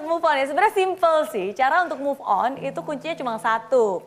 untuk move on ya sebenarnya simple sih. Cara untuk move on itu kuncinya cuma satu.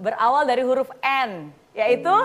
Berawal dari huruf N, yaitu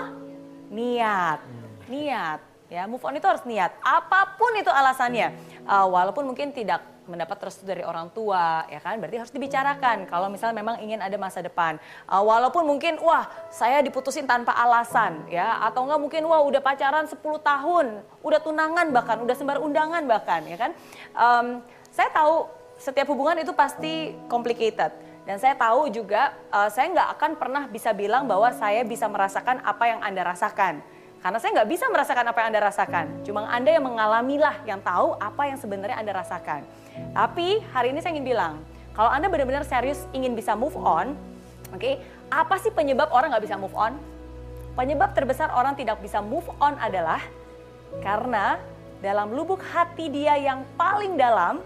niat. Niat. Ya, move on itu harus niat. Apa pun itu alasannya. Uh, walaupun mungkin tidak mendapat restu dari orang tua, ya kan? Berarti harus dibicarakan. Kalau misalnya memang ingin ada masa depan, uh, walaupun mungkin wah saya diputusin tanpa alasan, ya, atau enggak mungkin wah udah pacaran 10 tahun, udah tunangan bahkan, udah sembar undangan bahkan, ya kan? Um, saya tahu setiap hubungan itu pasti complicated. Dan saya tahu juga uh, saya nggak akan pernah bisa bilang bahwa saya bisa merasakan apa yang Anda rasakan karena saya nggak bisa merasakan apa yang Anda rasakan. Cuma Anda yang mengalamilah yang tahu apa yang sebenarnya Anda rasakan. Tapi hari ini saya ingin bilang, kalau Anda benar-benar serius ingin bisa move on, oke, okay, apa sih penyebab orang nggak bisa move on? Penyebab terbesar orang tidak bisa move on adalah karena dalam lubuk hati dia yang paling dalam,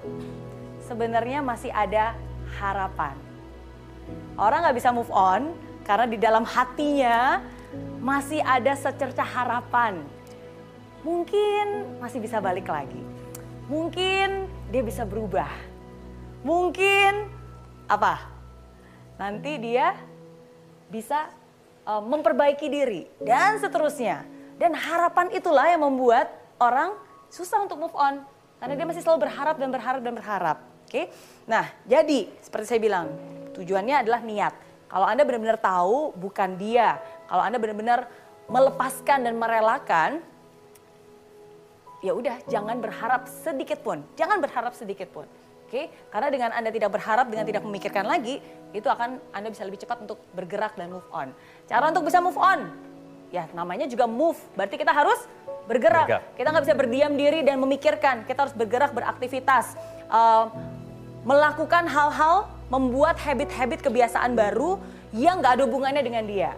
sebenarnya masih ada harapan. Orang nggak bisa move on karena di dalam hatinya masih ada secercah harapan. Mungkin masih bisa balik lagi. Mungkin dia bisa berubah. Mungkin apa? Nanti dia bisa uh, memperbaiki diri dan seterusnya. Dan harapan itulah yang membuat orang susah untuk move on karena dia masih selalu berharap dan berharap dan berharap. Oke. Nah, jadi seperti saya bilang, tujuannya adalah niat. Kalau Anda benar-benar tahu bukan dia, kalau Anda benar-benar melepaskan dan merelakan, ya udah jangan berharap sedikit pun. Jangan berharap sedikit pun. Oke, karena dengan Anda tidak berharap, dengan tidak memikirkan lagi, itu akan Anda bisa lebih cepat untuk bergerak dan move on. Cara untuk bisa move on, ya namanya juga move. Berarti kita harus bergerak. bergerak. Kita nggak bisa berdiam diri dan memikirkan. Kita harus bergerak, beraktivitas, uh, melakukan hal-hal, membuat habit-habit kebiasaan baru yang nggak ada hubungannya dengan dia.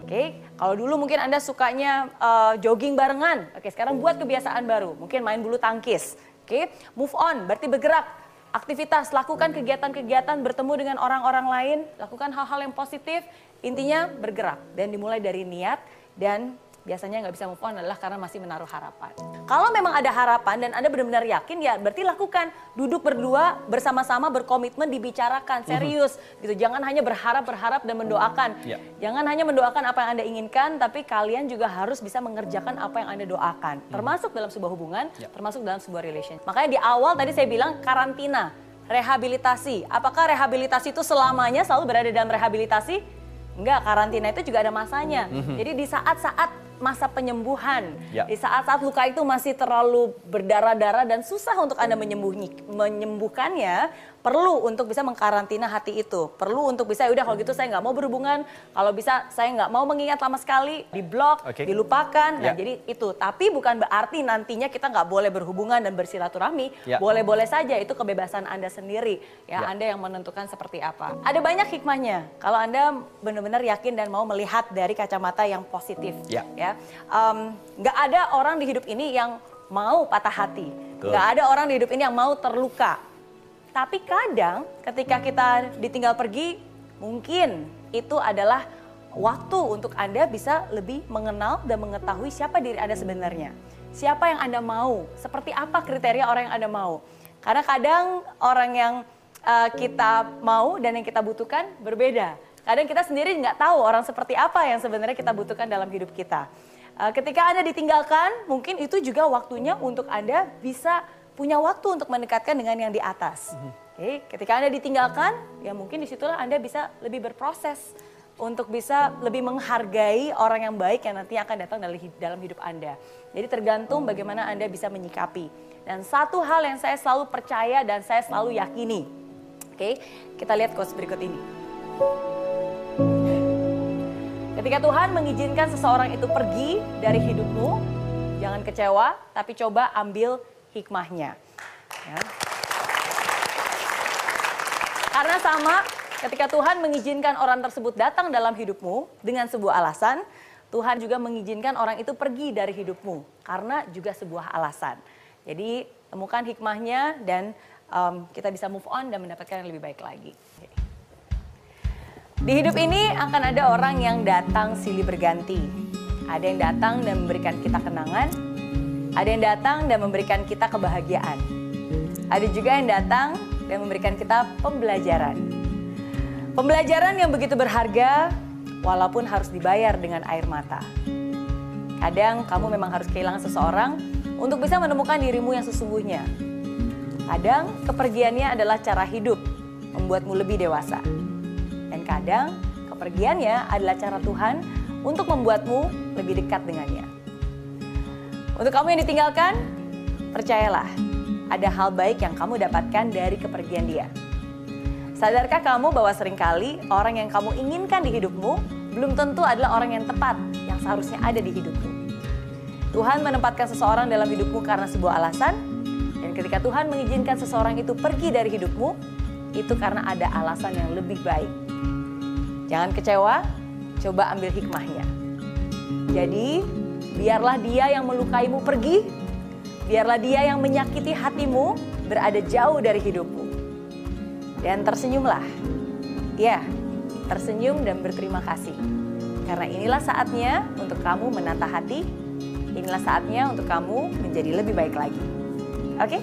Oke, okay? kalau dulu mungkin Anda sukanya uh, jogging barengan. Oke, okay, sekarang buat kebiasaan baru. Mungkin main bulu tangkis. Oke, okay? move on berarti bergerak. Aktivitas, lakukan kegiatan-kegiatan, bertemu dengan orang-orang lain, lakukan hal-hal yang positif. Intinya bergerak dan dimulai dari niat dan biasanya nggak bisa move on adalah karena masih menaruh harapan. Kalau memang ada harapan dan Anda benar-benar yakin ya berarti lakukan. Duduk berdua bersama-sama berkomitmen dibicarakan serius mm-hmm. gitu. Jangan hanya berharap-berharap dan mendoakan. Yeah. Jangan hanya mendoakan apa yang Anda inginkan tapi kalian juga harus bisa mengerjakan apa yang Anda doakan. Mm-hmm. Termasuk dalam sebuah hubungan, yeah. termasuk dalam sebuah relation. Makanya di awal tadi saya bilang karantina, rehabilitasi. Apakah rehabilitasi itu selamanya selalu berada dalam rehabilitasi? Enggak, karantina itu juga ada masanya. Mm-hmm. Jadi di saat-saat masa penyembuhan. Ya. Di saat-saat luka itu masih terlalu berdarah-darah dan susah untuk Anda menyembuhkannya, perlu untuk bisa mengkarantina hati itu. Perlu untuk bisa, ya udah kalau gitu saya nggak mau berhubungan, kalau bisa saya nggak mau mengingat lama sekali, diblok, okay. dilupakan. Nah, ya. jadi itu. Tapi bukan berarti nantinya kita nggak boleh berhubungan dan bersilaturahmi. Ya. Boleh-boleh saja, itu kebebasan Anda sendiri. Ya, ya, Anda yang menentukan seperti apa. Ada banyak hikmahnya. Kalau Anda benar-benar yakin dan mau melihat dari kacamata yang positif. Ya. ya. Um, nggak ada orang di hidup ini yang mau patah hati. Nggak ada orang di hidup ini yang mau terluka tapi kadang ketika kita ditinggal pergi, mungkin itu adalah waktu untuk Anda bisa lebih mengenal dan mengetahui siapa diri Anda sebenarnya. Siapa yang Anda mau, seperti apa kriteria orang yang Anda mau. Karena kadang orang yang uh, kita mau dan yang kita butuhkan berbeda. Kadang kita sendiri nggak tahu orang seperti apa yang sebenarnya kita butuhkan dalam hidup kita. Uh, ketika Anda ditinggalkan, mungkin itu juga waktunya untuk Anda bisa punya waktu untuk mendekatkan dengan yang di atas. Oke, ketika Anda ditinggalkan, ya mungkin di situlah Anda bisa lebih berproses untuk bisa lebih menghargai orang yang baik yang nanti akan datang dalam hidup Anda. Jadi tergantung bagaimana Anda bisa menyikapi. Dan satu hal yang saya selalu percaya dan saya selalu yakini. Oke, kita lihat quotes berikut ini. Ketika Tuhan mengizinkan seseorang itu pergi dari hidupmu, jangan kecewa, tapi coba ambil hikmahnya. Ya. Karena sama, ketika Tuhan mengizinkan orang tersebut datang dalam hidupmu dengan sebuah alasan, Tuhan juga mengizinkan orang itu pergi dari hidupmu karena juga sebuah alasan. Jadi temukan hikmahnya dan um, kita bisa move on dan mendapatkan yang lebih baik lagi. Di hidup ini akan ada orang yang datang silih berganti. Ada yang datang dan memberikan kita kenangan, ada yang datang dan memberikan kita kebahagiaan. Ada juga yang datang dan memberikan kita pembelajaran. Pembelajaran yang begitu berharga walaupun harus dibayar dengan air mata. Kadang kamu memang harus kehilangan seseorang untuk bisa menemukan dirimu yang sesungguhnya. Kadang kepergiannya adalah cara hidup, membuatmu lebih dewasa. Dan kadang kepergiannya adalah cara Tuhan untuk membuatmu lebih dekat dengannya. Untuk kamu yang ditinggalkan, percayalah, ada hal baik yang kamu dapatkan dari kepergian dia. Sadarkah kamu bahwa sering kali orang yang kamu inginkan di hidupmu belum tentu adalah orang yang tepat yang seharusnya ada di hidupmu. Tuhan menempatkan seseorang dalam hidupmu karena sebuah alasan, dan ketika Tuhan mengizinkan seseorang itu pergi dari hidupmu, itu karena ada alasan yang lebih baik. Jangan kecewa, coba ambil hikmahnya. Jadi, biarlah dia yang melukaimu pergi, biarlah dia yang menyakiti hatimu berada jauh dari hidupmu. Dan tersenyumlah. Ya, tersenyum dan berterima kasih. Karena inilah saatnya untuk kamu menata hati, inilah saatnya untuk kamu menjadi lebih baik lagi. Oke? Okay?